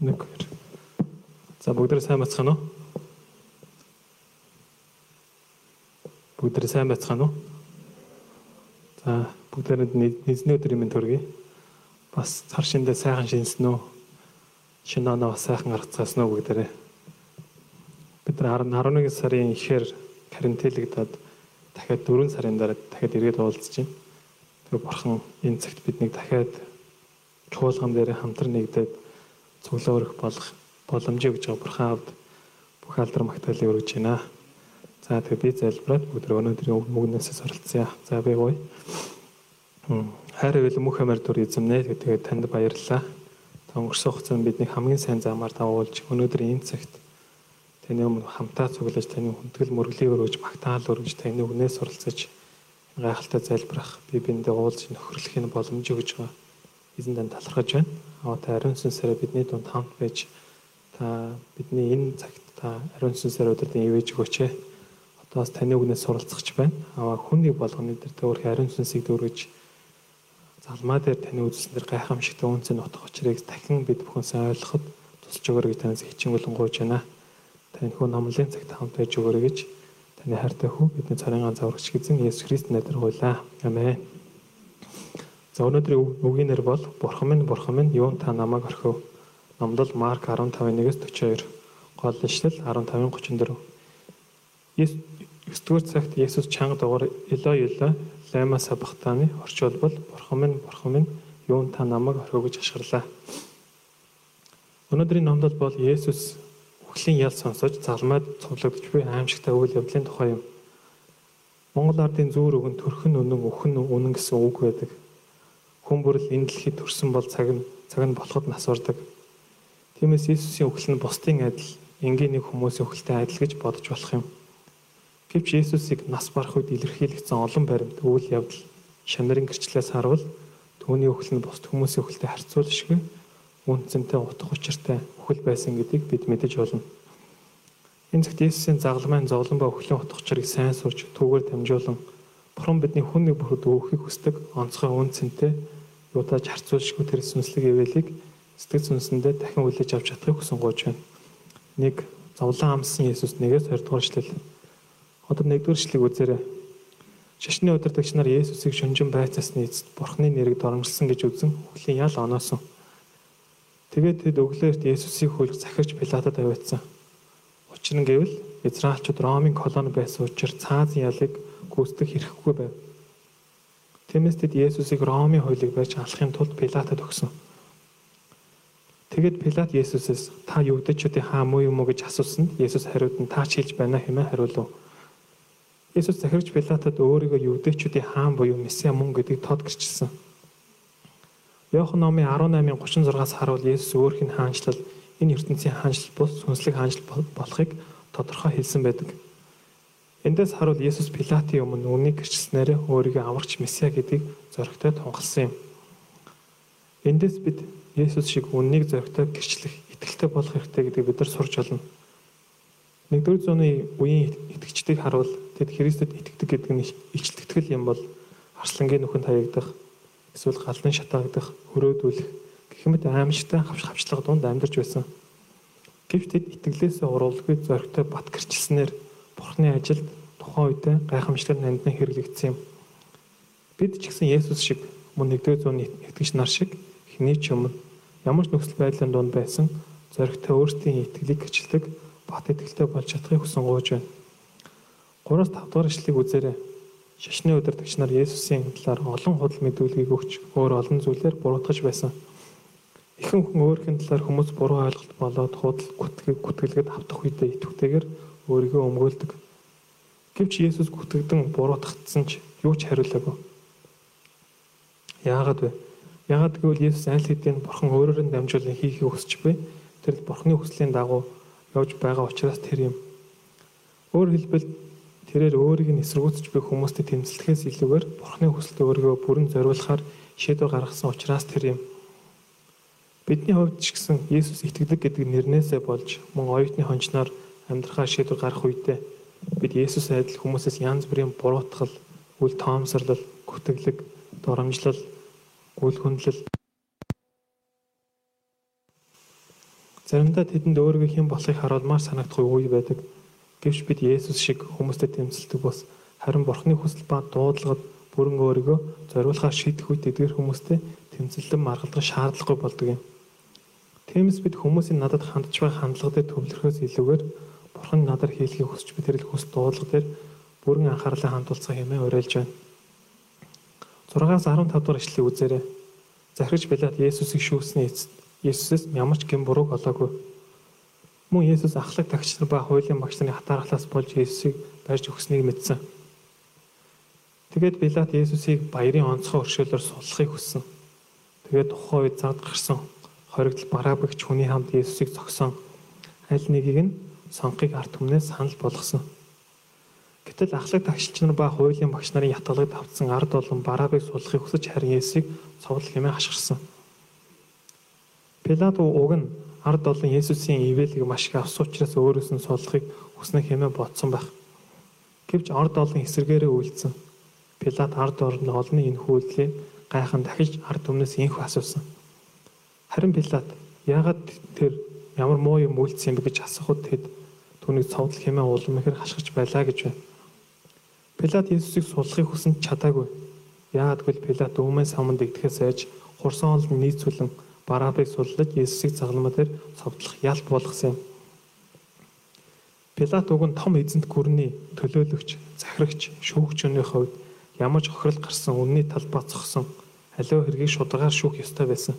1 2. За бүгдээ сайн бацгаана уу? Бүгдээ сайн бацгаана уу? За бүгдээ нэзний өдрийн мэнд төргий. Бас цар шиндээ сайхан шинсэн үү? Шинэ оноо бас сайхан гарцгаасан уу бүгдээ. Бид нар 11 сарын ихээр карантинлэгдээд дахиад 4 сарын дараа дахиад эргээд уулзж байна. Тэгээ бурхан энэ цагт биднийг дахиад чуулган дээр хамтран нэгдээд цуглаа өрөх болох боломжийг өгж байгаа бурхан авд бүх алдар магтаалыг өргөж байна. За тэгээ би залбираад бүгд өнөөдрийн мөгнөөс суралцъя. За би гоё. Хайр эвэл мөх амар дүр эзэмнэ. Тэгээ танд баярлалаа. Өнгөрсөн хугацаанд бидний хамгийн сайн замаар давуулж өнөөдрийн энэ цагт таны өмнө хамтаа цуглаж таны хүндгэл мөрөглийг өргөж магтаал өргөж таны үгнээс суралцаж гайхалтай залбирах би биндээ уулзж нөхөрлөхийн боломж өгж байгаа. Эзэн тань талархаж байна. Аа та ариун сүнсээрээ бидний дунд хамт байж та бидний энэ цагт та ариун сүнсээр өдөртөө ивэж өгөөч. Одоос таны үгнээс суралцахч байна. Аа хүний болгоны дээр та өөрхөн ариун сүнсийг дөрвөж залмаа дээр таны үзэлснээр гайхамшигтай үнцэн утга учирыг дахин бид бүхэнсээ ойлгоход тусалж өгөөрэй гэж танаас хичээнгүлэн гуйж байна. Таны хөө номлын цагт хамт байж өгөөрэй гэж таны хайртай хүү бидний царийн ганц аврагч эзэн Есүс Христ нэрээр гуйлаа. Амен. За өнөөдрийн үгийн нэр бол Бурхан минь Бурхан минь юун та намайг орхив Номдол Марк 15:1-с 42, гол ишлэл 15:34. 9-р цагт Есүс чанга дугаар Элой Элой лама сабахтаны орчуулбал Бурхан минь Бурхан минь юун та намайг орхив гэж ашиглаа. Өнөөдрийн номдол бол Есүс үхлийн ял сонсож залмаад цуглагдж буй аимшигтай үйл явдлын тухай юм. Монгол ардын зүүр өгөн төрхөн үнэн өхөн үнэн гэсэн үг байдаг. Хүн бүрл энэ дэлхийд төрсөн бол цаг нь цаг нь болоход нас ордог Тиймээс Иесусийн үхэл нь бусдын адил энгийн нэг хүмүүсийн үхэлтэй адил гэж бодож болох юм. Гэвч Иесусыг нас барах үед илэрхийлэгдсэн олон баримт үйл явдал шанарын гэрчлэлээс харвал түүний үхэл нь бусд хүмүүсийн үхэлтэй харьцуулшгүй үнцэнтэй утга учиртай үхэл байсан гэдгийг бид мэдэж болно. Энэ цагт Иесусийн загламын зовлон ба үхлийн утга учирыг сайн сурч түүгээр дамжуулан Бурхан бидний хүн нэг бүхэд өөхийг хүсдэг онцгой үнцэнтэй юутаж харьцуулшгүй тэр сүнслэг ивэлийг сэтгэл зүнсэндээ дахин үлээж авч чадахыг хүсэн гооч байна. Нэг зовлон амссан Есүс нэгээс 20 дугаар эшлэл. Одоо нэгдүгээр эшлэгийг үзээрэй. Шашны удирдагч нар Есүсийг шүнжин байцаасны эцэст Бурхны нэрийг доромжилсан гэж үзэн өглөө ял оноосон. Тэгээд тэд өглөөрт Есүсийг хөлж захирч Пилатад аваадсан. Учир нь гэвэл Израильчууд Ромын колони байсан учраас цаазын ялыг гүйцэтгэх хэрэггүй байв. Тиймээс тэд Есүсийг Ромын хуулийг барьж алахын тулд Пилатад өгсөн. Тэгэд Пилат Есүсээс та юудэчүүдийн хаан муу юм уу гэж асуусан. Есүс хариуд нь таач хэлж байна хэмээн хариулв. Есүс захирч Пилатад өөрийгөө юудэчүүдийн хаан буюу Месиа мөн гэдгийг тод гэрчилсэн. Иохан номын 18:36-аас харуул Есүс өөрх нь хаанчлал энэ ертөнцийн хаанчлал бус сүнслэг хаанчлал болохыг тодорхой хэлсэн байдаг. Эндээс харуул Есүс Пилатын өмнө үнийг гэрчилснээр өөрийгөө аврагч Месиа гэдгийг зоригтой тунхагласан юм. Эндээс бид Есүс шиг үннийг зоригтой гэрчлэх, итгэлтэй болох хэрэгтэй гэдгийг бид нар сурч олно. 1-р зууны үеийн итгэгчдийг харуул тэд Христэд итгэдэг гэдэг нь ичтгэл юм бол арслангийн нүхэнд хаягдах, эсвэл галдан шатаагдах, хөрөөдүүлэх гэх мэт аимшигтай хавчлага дунд амьдарч байсан. Гэвч тэд итгэлээсээ уралгүй зоригтой бат гэрчилснээр Бурхны ажилд тухайн үедээ гайхамшигтай нандин хэрэглэгдсэн юм. Бид ч гэсэн Есүс шиг мөн 1-р зууны итгэгч нар шиг хний ч өмнө ямар ч нөхцөл байдлын дунд байсан зоригтой өөрсдийн итгэлийг гэрчилдэг бат итгэлтэй болж чадахыг хүсэн гооч байна. 3-5 дахь ишлэгийг үзээрэй. Шашны удирдагч нар Есүсийн талаар олон худал мэдүүлгийг өгч өөр олон зүйлээр буруутгаж байсан. Ихэнх хүн өөрхийн талаар хүмүүс буруу ойлголт болоод худал гүтгэг гүтгэлгээд автах үедээ итвэхтэйгээр өөрийгөө өмгөөлдөг. Гэвч Есүс гүтгэдэн буруутгагдсан ч юу ч хариулаагүй. Яагаад вэ? Ягаад гэвэл Есүс аль хэдийн Бурхан өөрөөр нь дамжуулан хийхийг хүсч буй. Тэр Бурханы хүслийн дагуу явж байгаа учраас тэр юм. Өөр хэлбэл тэрээр өөрийг нь эсэргүүцэж буй хүмүүстэй тэмцэлдэхээс илүүгээр Бурханы хүсэлд өөрийгөө бүрэн зориулахаар шийдвэр гаргасан учраас тэр юм. Бидний хувьд ч гэсэн Есүс итгэдэг гэдэг нэрнээсээ болж мөн оюутны хончноор амьдрахаа шийдвэр гаргах үедээ бид Есүс адил хүмүүсээс янз бүрийн буруутгал, үл тоомсорлол, гүтгэлэг, доромжлол үйл хүндлэл Заримдаа тэдэнд өөрийгөө хэн болохыг харуулмаар санагдах үе байдаг. Гэвч бид Есүс шиг хүмүүстэй тэмцэлдэг бос харин Бурхны хүсэл ба дуудлагад бүрэн өөрийгөө зориулахаар шийдэх үед эдгээр хүмүүстэй тэмцэлэн маргалдах шаардлагагүй болдог юм. Тиймээс бид хүмүүсийн надад хандж байгаа хандлагатай төвлөрөхөөс илүүгээр Бурхан надад хийлгийг хүсч би тэрл хүс дуудлага дээр бүрэн анхаарлаа хандуулцгаа хэмээн уриалж байна. 6-аас 15 дугаар ишлэгийг үзээрэй. Захирч Пилат Есүсийг шүүсний эцэст Есүсээс ямар ч гэм бурууг олоогүй. Мөн Есүс ахлах тагч нар ба хуулийн багш нарын хатаархлаас болж Есүсийг барьж өгснийг мэдсэн. Тэгээд Пилат Есүсийг баярын онцгой өршөөлөөр суллахыг хүссэн. Тэгээд тухайн үед зад гарсан хоригдл бараабагч хүний хамт Есүсийг зогсон. Аль нэгийг нь сонгохыг ард түмнээс санал болгосон. Гэтэл ахлах тагшилч нар ба хуулийн багш нарын ятгалагд автсан ард олон бараабыг суллахыг хүсэж харин Есүсийг цовдол хэмээн хашгирсан. Пилат уг нь ард олон Есүсийн ивэлийг маш их авсан учраас өөрөөс нь суллахыг хүснэ хэмээн бодсон байх. Гэвч ард олон эсэргээрээ үйлдсэн. Пилат ард орны олонний энэ хүүлдлийг гайхан дахиж ард өмнөөс инх асуусан. Харин Пилат яагаад тэр ямар муу юм үйлдсэн юм бэ гэж асуухад тэд түүнийг цовдол хэмээн улам ихэр хашгирч байлаа гэж байна. Пилат Есүсийг суллахыг хүсэнд чадаагүй. Яагад гэвэл Пилат өмнө саманд игдэхээс айж хурсан олон нийцүүлэн Барабыг суллаж Есүсийг цагламаа дээр цовдлох ялт болгосон юм. Пилат уг нь том эзэнт гүрний төлөөлөгч, захирагч, шүүгчүүний хувьд ямар ч хохирол гарсан үнний талбай цогсон аливаа хэргийг шударгаар шүүх ёстой байсан.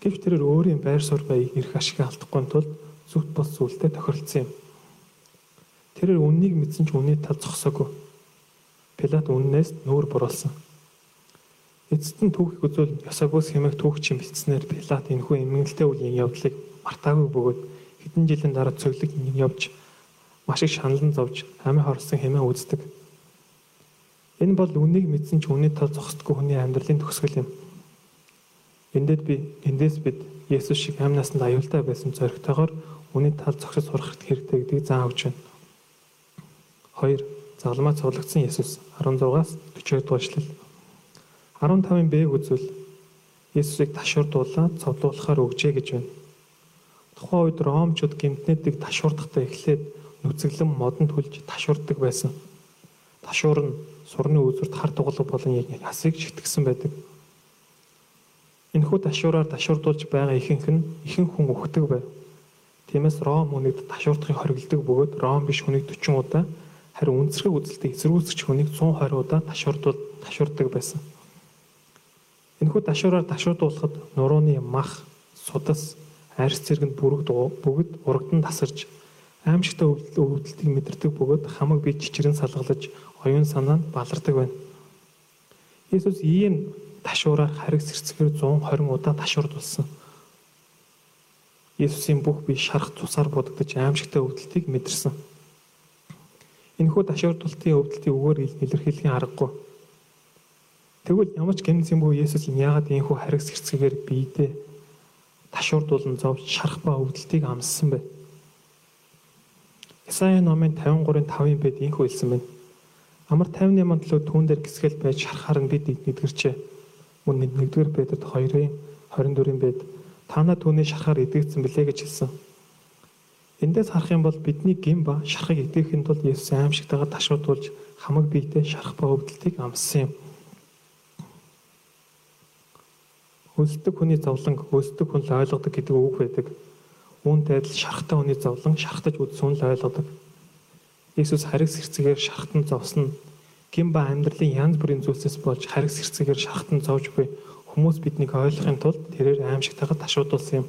Гэвч тэрээр өөрийн байр суурь баяг эрх ашиг алдахгүй тулд зүгт бос зүйлтэй тохиролцсон юм. Тэрээр үннийг мэдсэн ч үнний тал зогсоогүй. Пилат үннээс нүүр буруулсан. Эцэст нь түүхийг үзвэл Ясагус хэмээх түүхчин бэлдснээр Пилат энэхүү эмгэнэлтэй үеийн явдлыг мартаагүй бөгөөд хэдэн жилийн дараа цоглог явж маш их шаналн зовж амийн хорсон хэмээн үздэг. Энэ бол үнийг мэдсэн ч үний тал зогсдгүй хүний амьдралын төгсгөл юм. Эндээд би эндээс бид Есүс шиг амь насанд аюултай байсан зоригтойгоор үний тал зогсож сурах хэрэгтэй гэдгийг заан өгч байна. 2. Загалмаа цуглагдсан Есүс 16-аас 40 дугаар эшлэл 15-ын Б-г үзвэл Есүсийг ташуурдуулаад цовдлуулахаар өгжээ гэж байна. Тухайн үед Ромчууд гимтнэдэг ташуурдахдаа эхлээд нүцэглэн модонд хүлж ташуурдаг байсан. Ташуур нь сурны үзүүрт хар дугалаг болон ясыг шигтгсэн байдаг. Энэхүү ташуураар ташуурдуулж байгаа ихэнх нь ихэнх хүн өгдөг байв. Тиймээс Ром хүнийд ташуурдахыг хориглдог бөгөөд Ром биш хүнийг 40 удаа харин үндэсрэг үзэлтэд эсэргүүцэгч хүнийг 120 удаа ташуурдуул ташуурдаг байсан. Энэхүү ташуураар ташуудуулахад нурууны мах, судас, арьс зэрэгэнд бүрэгд бүгд урагдан тасарч аимшигтай өвдөлтийг мэдэрдэг бөгөөд хамаг бие чичрэн салгалж оюун санаа нь балардаг байна. Есүс ийм ташуураар хариг сэрцгээр 120 удаа ташуурдулсан. Есүсийн бүх бие шарах цусаар будагдаж аимшигтай өвдөлтийг мэдэрсэн. Энэхүү ташуурдуултын өвдөлтийн үгээр илэрхийлэхийн аргагүй Тэгвэл ямар ч гэмн зэмбүү Есүс яагаад ийхүү харигс хэрцгээр биедээ ташуурдуулан зовж шарах ба өвдөлтийг амссан бэ? Исаи номын 53-ын 5-ын бэд ийхүү хэлсэн байна. Амар 58 төлөө түүн дээр гисгэл байж шарахаар нь бид эдгэрчээ. Мөн 1-р бэдэд 2-ын 24-ийн бэд танаа түүний шарахаар эдгэцсэн билээ гэж хэлсэн. Эндээс харах юм бол бидний гин ба шарахыг эдгэхийн тулд Есүс аимшигтайгаар ташуудуулж хамаг биедээ шарах ба өвдөлтийг амссан юм. Хөлсдөг хүний зовлон хөлсдөг хүн л ойлгодог гэдэг үг байдаг. Үүнтэй адил шархтай хүний зовлон шархтаж үзсэн л ойлгодог. Иесус харигс хэрцгээр шархтан зовсон гин ба амьдралын янз бүрийн зүйлсээс болж харигс хэрцгээр шархтан зовж буй хүмүүс биднийг ойлгохын тулд тэрээр аимшигтайгаар ташуудулсан юм.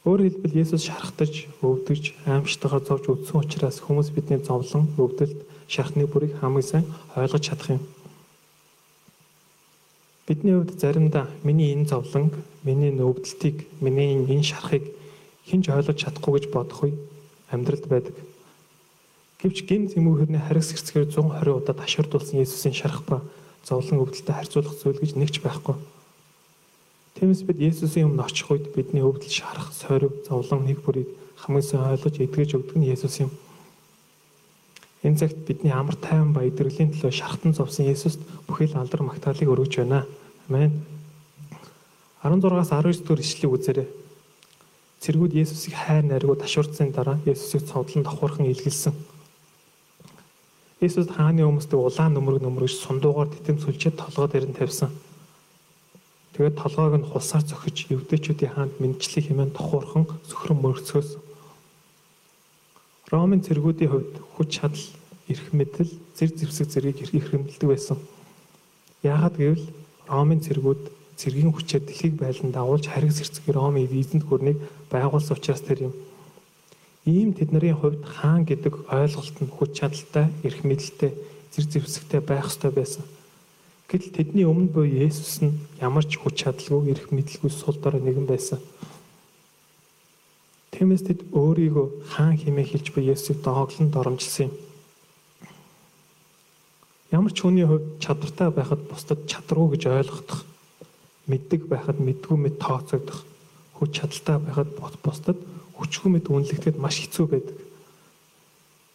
Өөрөөр хэлбэл Есүс шархтаж, өвдөж, аимшигтайгаар зовж үдсэн учраас хүмүүс бидний зовлон, өвдөлт, шархны бүрийг хамгийн сайн ойлгож чадах юм. Бидний хувьд заримдаа миний энэ зовлонг, миний нөвдөлтийг, миний энэ шарахыг хинж ойлгож чадахгүй гэж бодох үе амьдралд байдаг. Гэвч гин зэмүүхэрний харигс хэрцгээр 120 удаа таширдуулсан Есүсийн шарах ба зовлон өвдөлтөд харьцуулах зүйл гэж нэгч байхгүй. Тиймээс бид Есүсийн өмнө очих үед бидний өвдөл шарах, сорив, зовлон нэг бүрийг хамгийн сайн ойлгож эдгэж өгдөг нь Есүс юм. Энэ цагт бидний амар тайван ба эдгэрлийн төлөө шархтан зовсон Есүст бүхэл алдар магтаалыг өргөж байна. Амен. 16-аас 19 дэх ишлэгийг үзээрэй. цэргүүд Есүсийг хайр найргуу ташуурцсан дараа Есүсийг цовдлон давхархан илгэлсэн. Есүс хааны хүмүүстэй улаан нөмрөг нөмрөж сундуугаар титэм сүлжээд толгой дээр нь тавьсан. Тэгээд толгойг нь хулсаар зохиж евдэчүүдийн хаанд мэдчлэг хэмээн давхархан сөхрөн мөргцгөөс. Ромын цэргүүдийн хувьд хүч чадал, эрх мэдэл, зэр зэвсэг зэргийг их хэмнэлдэг байсан. Яагаад гэвэл Ромын цэргүүд цэргийн хүчээр дэлхийг байлдан дагуулж хариг сэрцгээр Ромын эзэнт гүрнийг байгуулсан учраас тэр юм. Ийм тэдний хувьд хаан гэдэг ойлголт нь хүч чадалтай, эрх мэдэлтэй, зэр зэвсэгтэй байх ёстой байсан. Гэтэл тэдний өмнө буй Есүс нь ямар ч хүч чадалгүй, эрх мэдэлгүй сул дорой нэгэн байсан. Тиймээс тэд өөрийгөө хаан хэмээн хэлж буй Есүсийг дооглон доромжилсан юм. Ямар ч хүний хувьд чадвартай байхад бусдад чадруу гэж ойлгох мэддэг байхад мэдгүй мэд тооцогдох хүч чадалтай байхад бусдад хүчгүй мэд үнэлэгдэхэд маш хэцүү байдаг.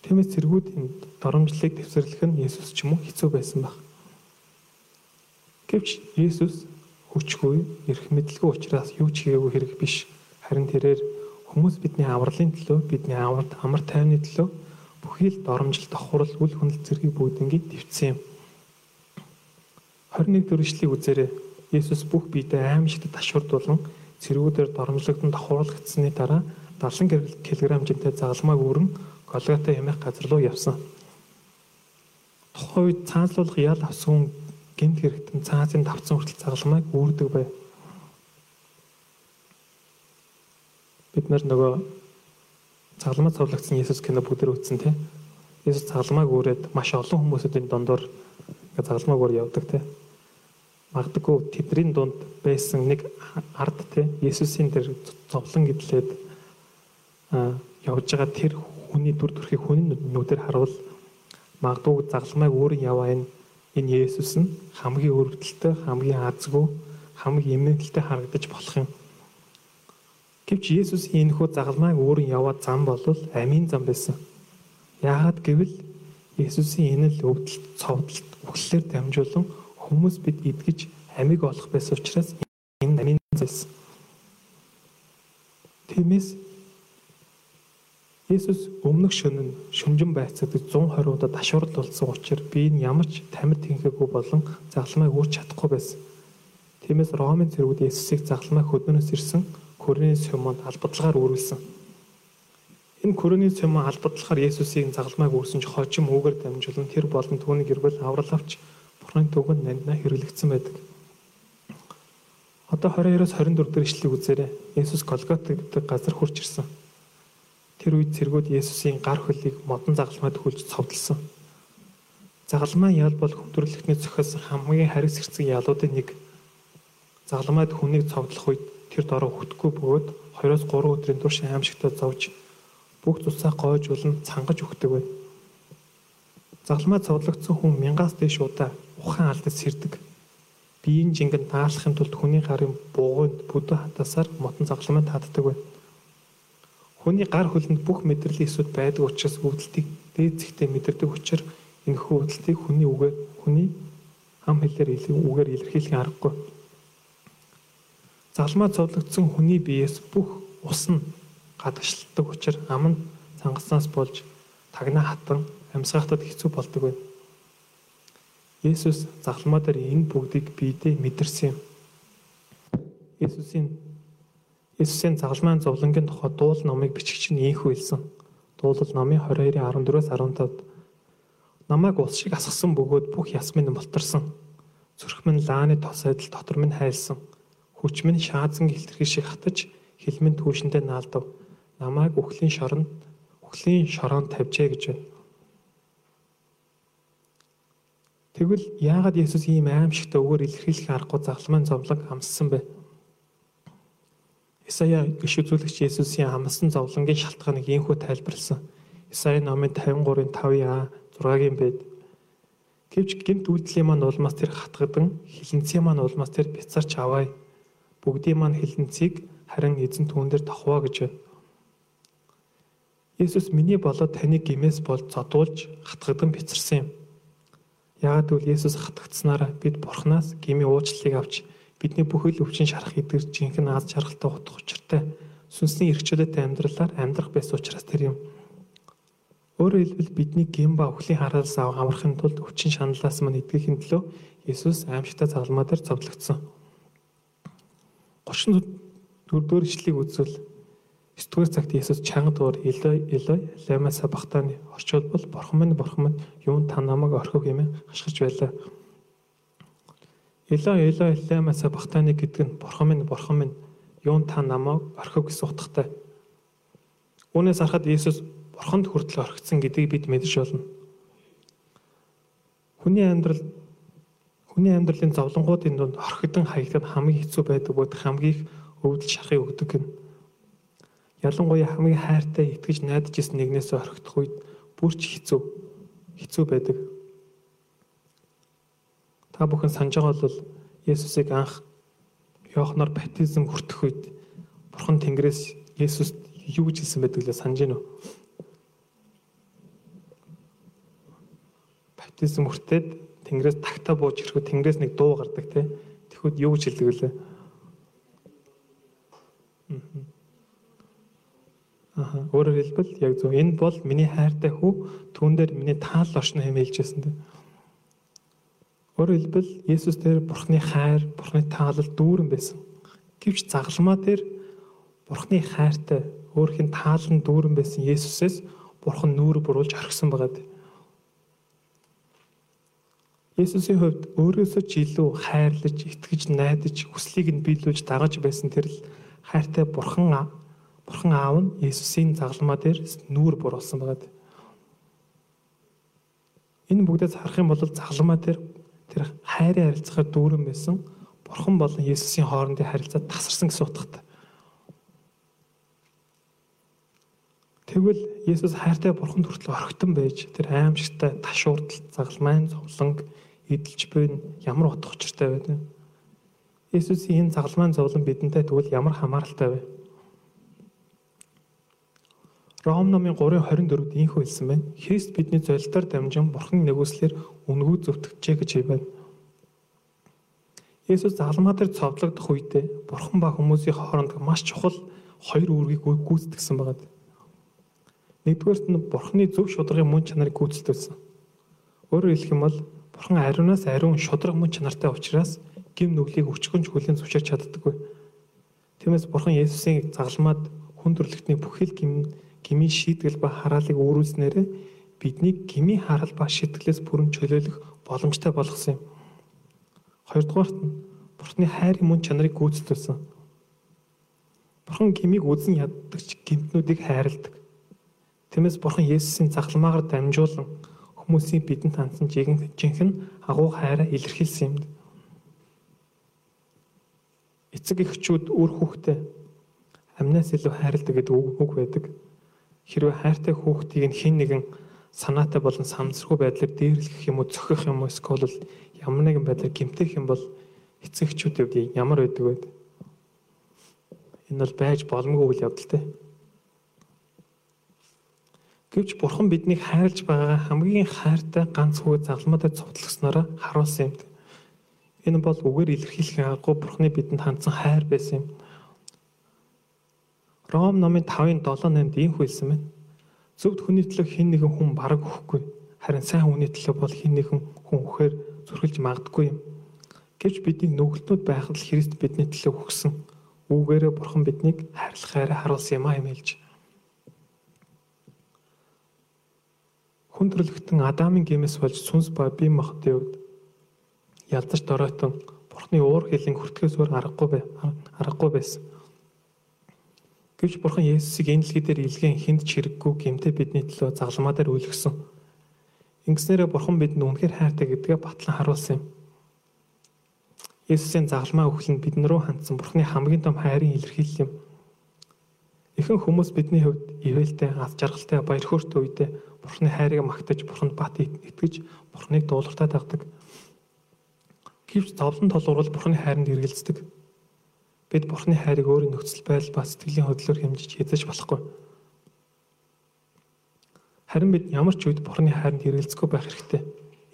Тиймээс зэргүүдийн доромжлыг төвсөрлөх нь Есүс ч юм уу хэцүү байсан баг. Гэвч Есүс хүчгүй, эрх мэдэлгүй учраас юу ч хийгээгүй хэрэг биш. Харин тэрээр хүмүүс бидний авралын төлөө, бидний амар амар тайвны төлөө бүхий л доромжил давхурал үл хүнэл зэргийг бүгднийг дэвцсэн юм. 21 дөрвшлийг үзээрэй. Есүс бүх биедээ аимшигт ташуурдуулан цэргүүдээр доромжлогдсон давхуулгдсны дараа 70 кг хэмжээтэй загалмайг өрн Голгота хэмээх газар руу явсан. Тухайн үед цаазлуулах ял авсан гэмт хэрэгтэн цаазын давцсан хүртэл загалмайг үүрдэг байв. Бид нар нөгөө загалмай цовлогдсон Есүс кино бүгдээр үзсэн тийм. Есүс загалмайг үүрээд маш олон хүмүүсийн дондор загалмайг өөр явдаг тийм магадгүй тэдний дунд байсан нэг ард те Есүсийн дээр зовлон гэдлээд явж байгаа тэр хүний дүр төрхийг хүний нүдээр харуул магадгүй загламайг өөрөө яваа энэ энэ Есүс нь хамгийн өргөдөлтөй хамгийн азгүй хамгийн эмээнэлтэй харагдаж болох юм. Гэвч Есүсийн энэ хүү загалмайг өөрөө яваад зам болвол амийн зам байсан. Яагаад гэвэл Есүсийн энэ л өвдөлт, цовдлт, үхлээр дамжуулан Хүмүүс бид идгэж амиг олох байсан учраас энэ амийн зүйлс. Тиймээс Есүс өмнөх шөнө нь шүнжин байцаагд 120 удаа дашуурл болсон учраас би энэ ямар ч тамир тэнхээгүй болон загламыг үүрч чадахгүй байсан. Тиймээс Ромын цэргүүд Есүсийг загламыг хөдөнөөс ирсэн Коринф Симонд албадлагаар үргэлсэн. Энэ Коринф Симон албадлагаар Есүсийг загламыг үрсэн ч хожим үгээр дамжуулан тэр болон түүний гэрбэл аврал авч Бурхны түгэнд нанднаа хэрэглэгдсэн байдаг. Одоо 22-оос 24 дэх ишлэгийг үзээрэй. Есүс Голгота гэдэг газар хурж ирсэн. Тэр үед цэргүүд Есүсийн гар хөлийг модон загалмайд хүлж цовдлсон. Загалмай ял бол хүндрэлтний цохиосон хамгийн харис хэрцэг ялуудын нэг. Загалмайд хүнийг цовдлох үед тэр дороо хөтгөө бөгөөд 2-3 өдрийн турш аимшигтай зовж бүх цусаа гойжуулан цангаж өгдөг бай. Загалмай цовдлогдсон хүн мянгаас дээш удаа ухаан алдаж сэрдэг. Биеийн жингэн даалахын тулд хүний гарын бугуйд бүдүү хатасаар мотон загламын татдаг байна. Хүний гар хөлөнд бүх мэдрэлийн эсүүд байдаг учраас өвдөлтийг дээд зэгтээ мэдэрдэг учраас энэхүү өвдөлтийг хүний үгээр хүний хам хэлээр үгээр илэрхийлэх аргагүй. Залмаа цовдлогдсон хүний биеэс бүх ус нь гадагшилдаг учраас ам нь цангаснаас болж тагнаа хатан амьсгахтад хэцүү болдог байна. Есүс загламаа дээр энэ бүгдийг биедээ мэдэрсэн юм. Есүсийн Есүсийн загламын зовлонгийн тухай дуул номыг бичгч нь ийхүү хэлсэн. Дуулал номын 22-ийн 14-өөс 15-д намайг ус шиг асгасан бөгөөд бүх яс минь болторсон. Зүрх минь лааны тос айдал дотор минь хайлсан. Хүч минь шаазан гэлтэрхий шиг хатаж хилмэн түүшэндээ наалдав. Намайг үхлийн шоронд үхлийн шороонд тавьжээ гэж байна. Тэгвэл яагаад Есүс ийм аимшигтай өгөр илэрхийлэх аргагүй загламын зовлон амссан бэ? Исая гişү зүйлэгч Есүсийн амссан зовлонгийн шалтгааныг ийхүү тайлбарлсан. Исая номын 53-ын 5-а 6-гийн бэд. Гэвч гинт үйлдэлийн маань улмаас тэр хатгадан хилэнцгийн маань улмаас тэр бяцарч аваа. Бүгдийн маань хилэнцгийг харин эзэн түүн дээр тохвоо гэж байна. Есүс миний болоод таны гимээс бол зодуулж хатгадан бяцарсан юм. Яагад гэвэл Есүс хатгацснараа бид Бурханаас гмийн уучлалыг авч бидний бүхэл өвчин шарах эдгэр жинхэнэ аз жаргалтай утга учиртай сүнсний эрхчлөлтэй амьдралаар амьдрах байсан учраас тэр юм. Өөрөөр хэлбэл бидний гэм ба өхлийн хараас ав амрахын тулд өвчин шаналлаас мань эдгэхийн төлөө Есүс аимшигтай загалмаа дээр цовдлогдсон. 34-р ишлэгийг үзвэл 9-р цагт Есүс чанга дуур Элой Элой лама сабахтаны орчуулбал бурхан минь бурхан минь юун та намайг орхив хэмээн хашгирч байлаа. Элой Элой лама сабахтаны гэдэг нь бурхан минь бурхан минь юун та намайг орхив гэсэн утгатай. Үүнээс харахад Есүс бурханд хүртэл орхигдсон гэдгийг бид мэдэж болно. Хүний амьдрал хүний амьдралын зовлонгуудын донд орхигдсон хаягдад хамгийн хэцүү байдаг бод хамгийн их өвдөл шархыг өгдөг гэнэ. Ялангуяа хамгийн хайртай итгэж найдаж исэн нэгнээс орхигдох үед бүр ч хэцүү хэцүү байдаг. Та бүхэн санаж байгаа бол Есүсийг анх Йоханор баптизм хүртэх үед Бурхан Тэнгэрээс Есүст юу гэж хэлсэн байдаг лээ санаж гинөө. баптизм хүртээд Тэнгэрээс тагтаа бууж ирэхэд Тэнгэрээс нэг дуу гардаг те. Тэгэхүүд юу гэж хэлдэг вүлээ? Аа. Өөрөөр хэлбэл яг зөв энэ бол миний хайртай хүү түүн дээр миний таал оршно хэмээлжсэн те. Өөрөөр хэлбэл Есүс дээр Бурхны хайр, Бурхны таалал дүүрэн байсан. Гэвч загалмаа дээр Бурхны хайртай өөрхийн таалан дүүрэн байсан Есүсээс Бурхан нүүр буруулж орхисон байгаа дээ. Есүсийн хувьд өөрөөсөө ч илүү хайрлаж, итгэж, найдаж, хүслийг нь биелүүлж дагаж байсан тэр л хайртай бурхан бурхан аав нь Есүсийн загалмаа дээр нүүр буруулсан байгаа. Энэ бүгдээс харах юм бол загалмаа дээр тэр хайрын харилцаагаар дүүрэн байсан бурхан болон Есүсийн хоорондын харилцаа тасарсан гэсэн утгатай. Тэгвэл Есүс хайртай бурханд хүртэл орхитон байж тэр аимшигтай ташуурдал загалмайн зовлонг эдэлж буйн ямар утга учиртай байна. Есүсийн энэ загалмайн зовлон бидэнтэй тэгвэл ямар хамааралтай вэ? Ром номын 3:24-д ийхүү хэлсэн байна. Христ бидний золилтоор дамжин Бурхны нэгүслэр үнгүү зөвтгөжээ гэж хэлсэн. Есүс загалмаа дээр цовдлогдох үедээ Бурхан ба хүмүүсийн хооронд маш чухал хоёр үүргийг гүйцэтгсэн байгаа. Нэгдүгээрт нь Бурханы зөв шударгын мөн чанарыг гүйцэтгсэн. Өөрөөр хэлэх юм бол Бурхан ариунаас ариун шудраг мөн чанартай учраас гим нүглийг өчгөнч хүлэн зөвшөөрч чаддаггүй. Тиймээс Бурхан Есүсийн загалмаад хүн төрлөختний бүхэл гим гмийн шийтгэл ба хараалыг өөрүүлснээр бидний гмийн харал ба шийтгэлээс бүрэн чөлөөлөх боломжтой болгосон юм. Хоёрдугаарт нь Бурханы хайрын мөн чанарыг гүйцэтгүүлсэн. Бурхан гмийг үзэн яддагч гимтнүүдийг хайрладаг. Тиймээс Бурхан Есүсийн загалмаагаар дамжуулан хүмүүсийн бидэнд хандсан жинхэнэ агуу хайраа илэрхийлсэн юм. Эцэг эхчүүд үр хүүхдээ амнаас илүү хайрладаг гэдэг үг байдаг. Хэрвээ хайртай хүүхдийг нь хэн нэгэн санаатай болон самсргүй байдлаар дээрлэх юм уу зөхих юм уу эсвэл ямар нэгэн байдлаар гэмтэх юм бол эцэгчүүд үед ямар байдаг вэ? Энэ бол байж боломгүй үйл явдал те. Гэвч бурхан биднийг хайрлж байгаа хамгийн хайртай ганц хүү загламуудад цовдлогснороо харуулсан юм. Энэ бол үгээр илэрхийлэх аргагүй бурханы бидэнд хандсан хайр байсан юм. Ром номын 5-ын 7-8-д ийм хэлсэн байна. Зөвхт хүний төлөө хэн нэгэн хүн бараг өгөхгүй. Харин сайн хүний төлөө бол хэн нэгэн хүн өөхөр зүрхэлж магадгүй юм. Гэвч бидний нүгэлтнүүд байхад л Христ бидний төлөө өгсөн. Үүгээрээ бурхан биднийг хайрлахаар харуулсан юм а хэмээлж. хүн төрлөختөн Адамын гэмээс болж сүнс ба бие махбодын үед ялзарч доройтон Бурхны уур хилийн хүртгэс өөр аргагүй аргагүй байсан. Гэвч Бурхан Есүсийг энэ дэлхий дээр илгээн хүнд чирэггүй гэмтээ бидний төлөө загламаа дээр үлгсэн. Ингэснээрээ Бурхан бидэнд үнэхээр хайртай гэдгээ батлан харуулсан юм. Есүсийн загламаа өхлөн бидэн рүү хандсан Бурхны хамгийн том хайрын илэрхийлэл юм. Ихэнх хүмүүс бидний хувьд ивэлтэй, аз жаргалтай, баяр хөөртэй үедээ Бурхны хайрыг магтаж, Бурханд бат итгэж, Бурхныг дуулууртаа дагдаг. Гэвч зовлон толгуур бол Бурхны хайранд эргэлздэг. Бид Бурхны хайрыг өөрийн нөхцөл байдал ба сэтгэлийн хөдлөлөөр хэмжиж эзэж болохгүй. Харин бид ямар ч үед Бурхны хайранд эргэлзэхгүй байх хэрэгтэй.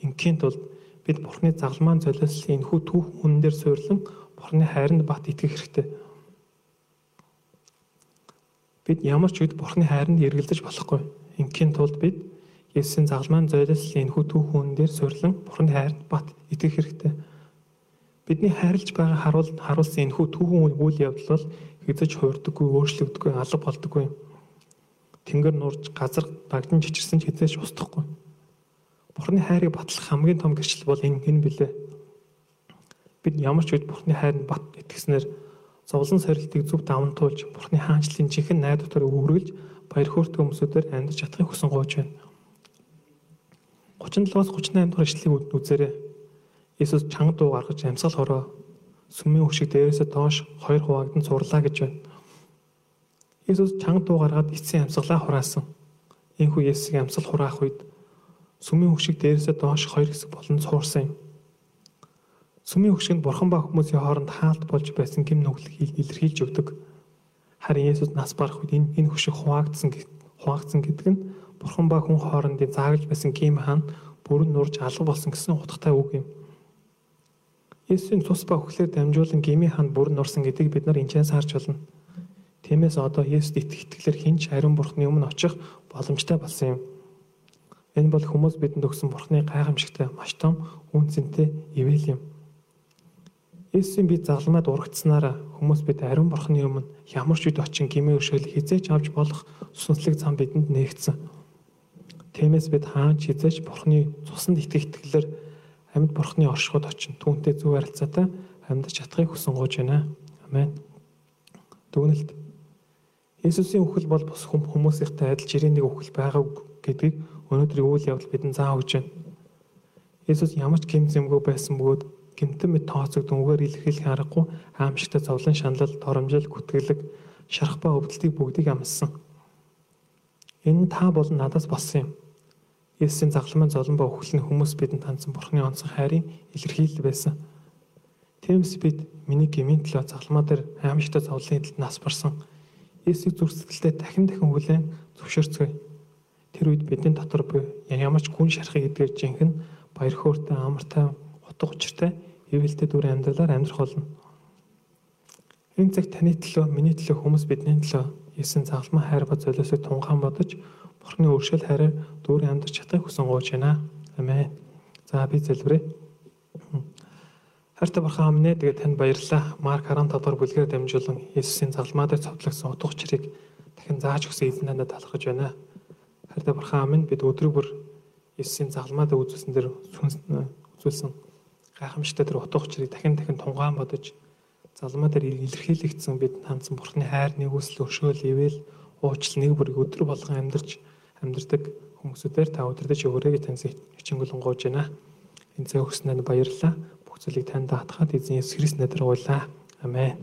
Ингийн тулд бид Бурхны загалмаан золиослын энэхүү түүх үнэн дээр суйрлан Бурхны хайранд бат итгэх хэрэгтэй. Бид ямар ч үед Бурхны хайранд эргэлдэж болохгүй. Ингийн тулд бид Есүсийн загалмайн зойлолын энэхүү түүхэн дээр суйрлан Бурхны хайранд бат итгэх хэрэгтэй. Бидний хайрлж байгаа харуул харуулсан энэхүү түүхэн үйл явдал бол хэзэж хуурдаггүй, өөрчлөгдөггүй, алга болдоггүй. Тэнгэр нурж, газар дагдан чичирсэн ч хэзээч устдахгүй. Бурхны хайрыг батлах хамгийн том гэрчлэл бол энэ энэ билээ. Бид ямар ч үед Бурхны хайранд бат итгэснээр зовлон сорилтыг зөв даван туулж Бурхны хаанчлалын жинхэнэ найдвараар үргэлж баяр хөөртэй хүмүүсээр амьдарч чадахыг хүсэн гооч байна. 37-аас 38 дугаар ишлэгийг үзээрэй. Иесус чанга дуу гаргаж амьсгал хороо сүмийн хөшиг дээрээсээ доош хоёр хуваагдан сурлаа гэж байна. Иесус чанга дуу гаргаад эцсийн амьсгалаа хураасан. Энэхүү Есүсийг амьсгал хураах үед сүмийн хөшиг дээрээсээ доош хоёр хэсэг болон цуурсан юм. Сүмийн хөшигт бурхан ба хүмүүсийн хооронд хаалт болж байсан гим нүглийг илэрхийлж өгдөг. Харин Есүс нас барах үед энэ энэ хөшиг хуваагдсан хуваагдсан гэдэг нь бурхан ба хүн хоорондын заагалж байсан гим хаан бүрэн нурж алга болсон гэсэн утгатай үг юм. Есүсийн цус ба үхлээр дамжуулан гими хаанд бүрэн нурсан гэдгийг бид нар энэчээс харж байна. Тиймээс одоо Есүст итгэх итгэлээр хинч ариун бурхны өмнө очих боломжтой болсон юм. Энэ бол хүмүүс бидэнд өгсөн бурхны гайхамшигтай маш том үнцэнтэй ивэл юм. Есүсийн бид загламад урагдсанараа хүмүүс бид ариун бурхны өмнө ямар ч үед очин гимээ өшөөл хизээч авч болох сүнслэг зам бидэнд нээгдсэн. Тиймээс бид хаанч хизээч Бурхны цуснд итгэх итгэлээр амьд Бурхны оршихуд очин түүнтэй зөв харилцаатай амьдарч чадахыг хүсэн гож байна. Амен. Дүгнэлт. Есүсийн үхэл бол бус хүмүүсийнхтэй адил жирийн нэг үхэл байгаа гэдгийг өнөөдрийн үйл явдал бидэнд зааж өгч байна. Есүс ямар ч гэм зэмгүй байсан бөгөөд гэмтэн мэд тооцогдсон үгээр илэрхийлэх аргагүй аимшигтай зовлон шаналл, торомжил, гүтгэлэг, шарах ба өвдөлтийг бүгдийг амссан. Энэ та болон надаас болсон юм. Есүсийн загламын золон ба өхөлний хүмүүс бидэнд хандсан Бурхны онцгой хайрын илэрхийлэл байсан. Тиймээс бид миний гмийн төлөө загламаа дээр аимшигтай зовлонын төлд нас барсан. Есүсийг зүрх сэтгэлдээ дахин дахин хүлээн зөвшөөрцгөөе. Тэр үед бидний дотор буй ямар ч гүн шарахыг эдгээр жинхэнэ баяр хөөртэй амартай утга учиртай ивэлтэй дүр амьдралаар амьдрах болно. Энэ цаг таны төлөө, миний төлөө хүмүүс бидний төлөө Есүсийн загламаа хайр ба золиосыг тунгаан бодож Бурхны өршөөл хайраар дүүрэн амьдарч чадахыг хүсэн гооч байна. Амен. За би залбирая. Хайртай бурхан амнэ тэгээ танд баярлалаа. Марк 15 дугаар бүлгээр дамжуулан Иесусийн залмаа дээр цовдлогсон утга учирыг дахин зааж өгсөн эзэн надад талархаж байна. Хайртай бурхан амнэ бид өдрөг бүр Иесусийн залмаа дээр үзүүлсэн дээр үзүүлсэн гайхамшигтай тэр утга учирыг дахин дахин тунгаан бодож залмаа дээр илэрхийлэгдсэн бид хандсан бурхны хайр нэгүсэл өршөөл ивэл уучлал нэг бүрийг өдөр болгон амьдарч амьдардаг хүмүүсүүдээр та өдөрдөж өөрийгөө таньсан хичээнгүлэн гоож байна. Энэ цаг өгснөд баярлалаа. Бүх зүйлийг танд даатгаад эзэн Есүс Христ нэрээр гуйлаа. Амен.